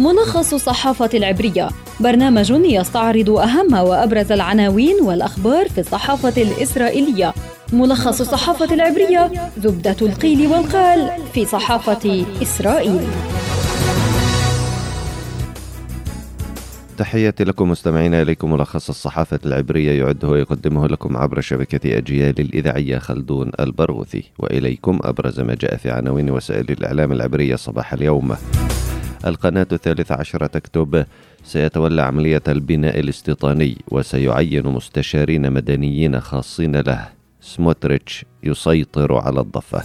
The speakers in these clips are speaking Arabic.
ملخص الصحافة العبرية. برنامج يستعرض أهم وأبرز العناوين والأخبار في الصحافة الإسرائيلية. ملخص الصحافة العبرية زبدة القيل والقال في صحافة إسرائيل. تحياتي لكم مستمعينا إليكم. ملخص الصحافة العبرية يعده ويقدمه لكم عبر شبكة أجيال الإذاعية خلدون البرغوثي. وإليكم أبرز ما جاء في عناوين وسائل الإعلام العبرية صباح اليوم. القناة الثالثة عشرة تكتب سيتولى عملية البناء الاستيطاني وسيعين مستشارين مدنيين خاصين له. سموتريتش يسيطر على الضفة.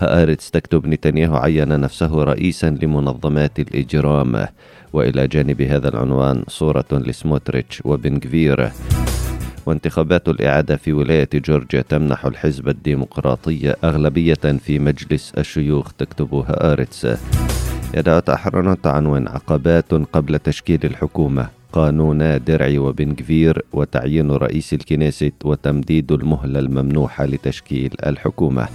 هآرتس تكتب نتنياهو عين نفسه رئيسا لمنظمات الإجرام. وإلى جانب هذا العنوان صورة لسموتريتش وبنغفير وانتخابات الإعادة في ولاية جورجيا تمنح الحزب الديمقراطي أغلبية في مجلس الشيوخ تكتبها هآرتس يدعو تحرنت عنوان عقبات قبل تشكيل الحكومة قانون درعي وبنغفير وتعيين رئيس الكنيست وتمديد المهلة الممنوحة لتشكيل الحكومة.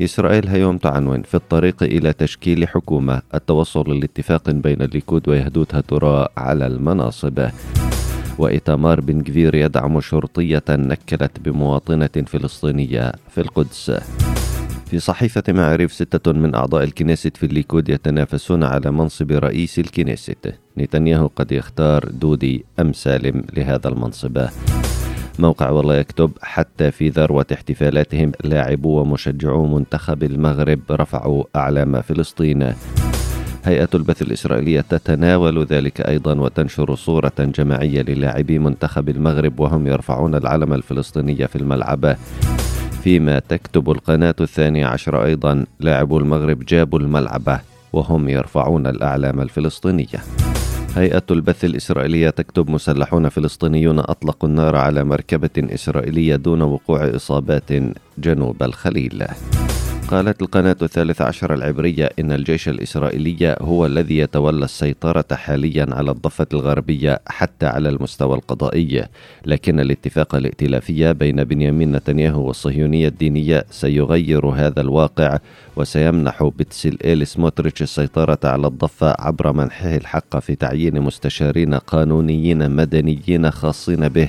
إسرائيل هيوم تعنون في الطريق إلى تشكيل حكومة. التوصل لاتفاق بين الليكود ويهدوت هتراء على المناصب. وإتمار بن كفير يدعم شرطية نكلت بمواطنة فلسطينية في القدس. في صحيفة معارف ستة من أعضاء الكنيست في الليكود يتنافسون على منصب رئيس الكنيست. نتنياهو قد يختار دودي أم سالم لهذا المنصب. موقع والله يكتب حتى في ذروة احتفالاتهم لاعبو ومشجعو منتخب المغرب رفعوا أعلام فلسطين. هيئة البث الإسرائيلية تتناول ذلك أيضا وتنشر صورة جماعية للاعبي منتخب المغرب وهم يرفعون العلم الفلسطيني في الملعب. فيما تكتب القناة الثانية عشر أيضا لاعبو المغرب جابوا الملعب وهم يرفعون الأعلام الفلسطينية. هيئة البث الإسرائيلية تكتب مسلحون فلسطينيون أطلقوا النار على مركبة إسرائيلية دون وقوع إصابات جنوب الخليل. قالت القناة الثالث عشر العبرية إن الجيش الإسرائيلي هو الذي يتولى السيطرة حاليا على الضفة الغربية حتى على المستوى القضائي. لكن الاتفاق الائتلافي بين بنيامين نتنياهو والصهيونية الدينية سيغير هذا الواقع وسيمنح بتسل سموتريتش السيطرة على الضفة عبر منحه الحق في تعيين مستشارين قانونيين مدنيين خاصين به.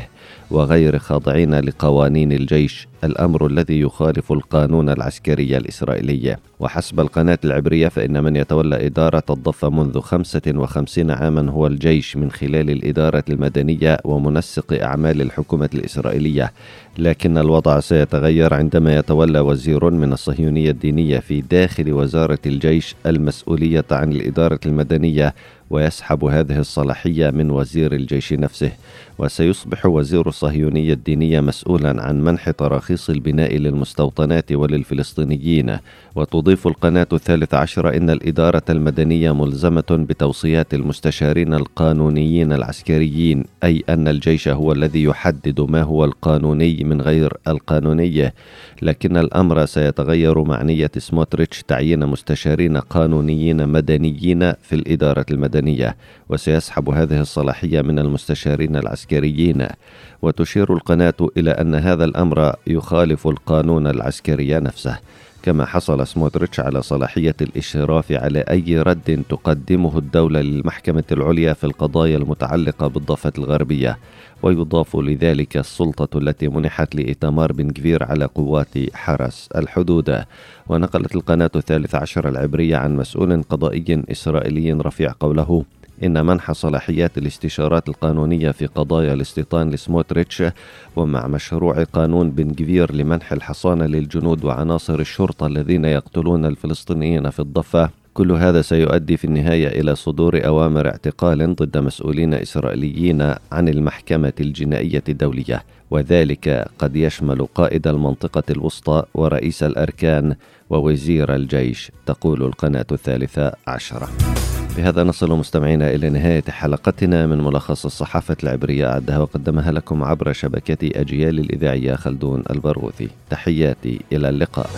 وغير خاضعين لقوانين الجيش الأمر الذي يخالف القانون العسكري الإسرائيلي. وحسب القناة العبرية فإن من يتولى إدارة الضفة منذ 55 عاما هو الجيش من خلال الإدارة المدنية ومنسق أعمال الحكومة الإسرائيلية. لكن الوضع سيتغير عندما يتولى وزير من الصهيونية الدينية في داخل وزارة الجيش المسؤولية عن الإدارة المدنية ويسحب هذه الصلاحية من وزير الجيش نفسه وسيصبح وزير الصهيونية الدينية مسؤولا عن منح تراخيص البناء للمستوطنات وللفلسطينيين. وتضيف القناة الثالث عشر إن الإدارة المدنية ملزمة بتوصيات المستشارين القانونيين العسكريين أي أن الجيش هو الذي يحدد ما هو القانوني من غير القانوني لكن الأمر سيتغير مع نية سموتريتش تعيين مستشارين قانونيين مدنيين في الإدارة المدنية. وسيسحب هذه الصلاحية من المستشارين العسكريين. وتشير القناة إلى أن هذا الأمر يخالف القانون العسكري نفسه. كما حصل سموتريتش على صلاحية الإشراف على أي رد تقدمه الدولة للمحكمة العليا في القضايا المتعلقة بالضفة الغربية. ويضاف لذلك السلطة التي منحت لإيتمار بن كفير على قوات حرس الحدود. ونقلت القناة الثالث عشر العبرية عن مسؤول قضائي إسرائيلي رفيع قوله إن منح صلاحيات الاستشارات القانونية في قضايا الاستيطان لسموتريتش ومع مشروع قانون بن جفير لمنح الحصانة للجنود وعناصر الشرطة الذين يقتلون الفلسطينيين في الضفة. كل هذا سيؤدي في النهاية إلى صدور أوامر اعتقال ضد مسؤولين إسرائيليين عن المحكمة الجنائية الدولية. وذلك قد يشمل قائد المنطقة الوسطى ورئيس الأركان ووزير الجيش تقول القناة الثالثة عشرة. بهذا نصل مستمعينا إلى نهاية حلقتنا من ملخص الصحافة العبرية أعدها وقدمها لكم عبر شبكة أجيال الإذاعية خلدون البرغوثي. تحياتي إلى اللقاء.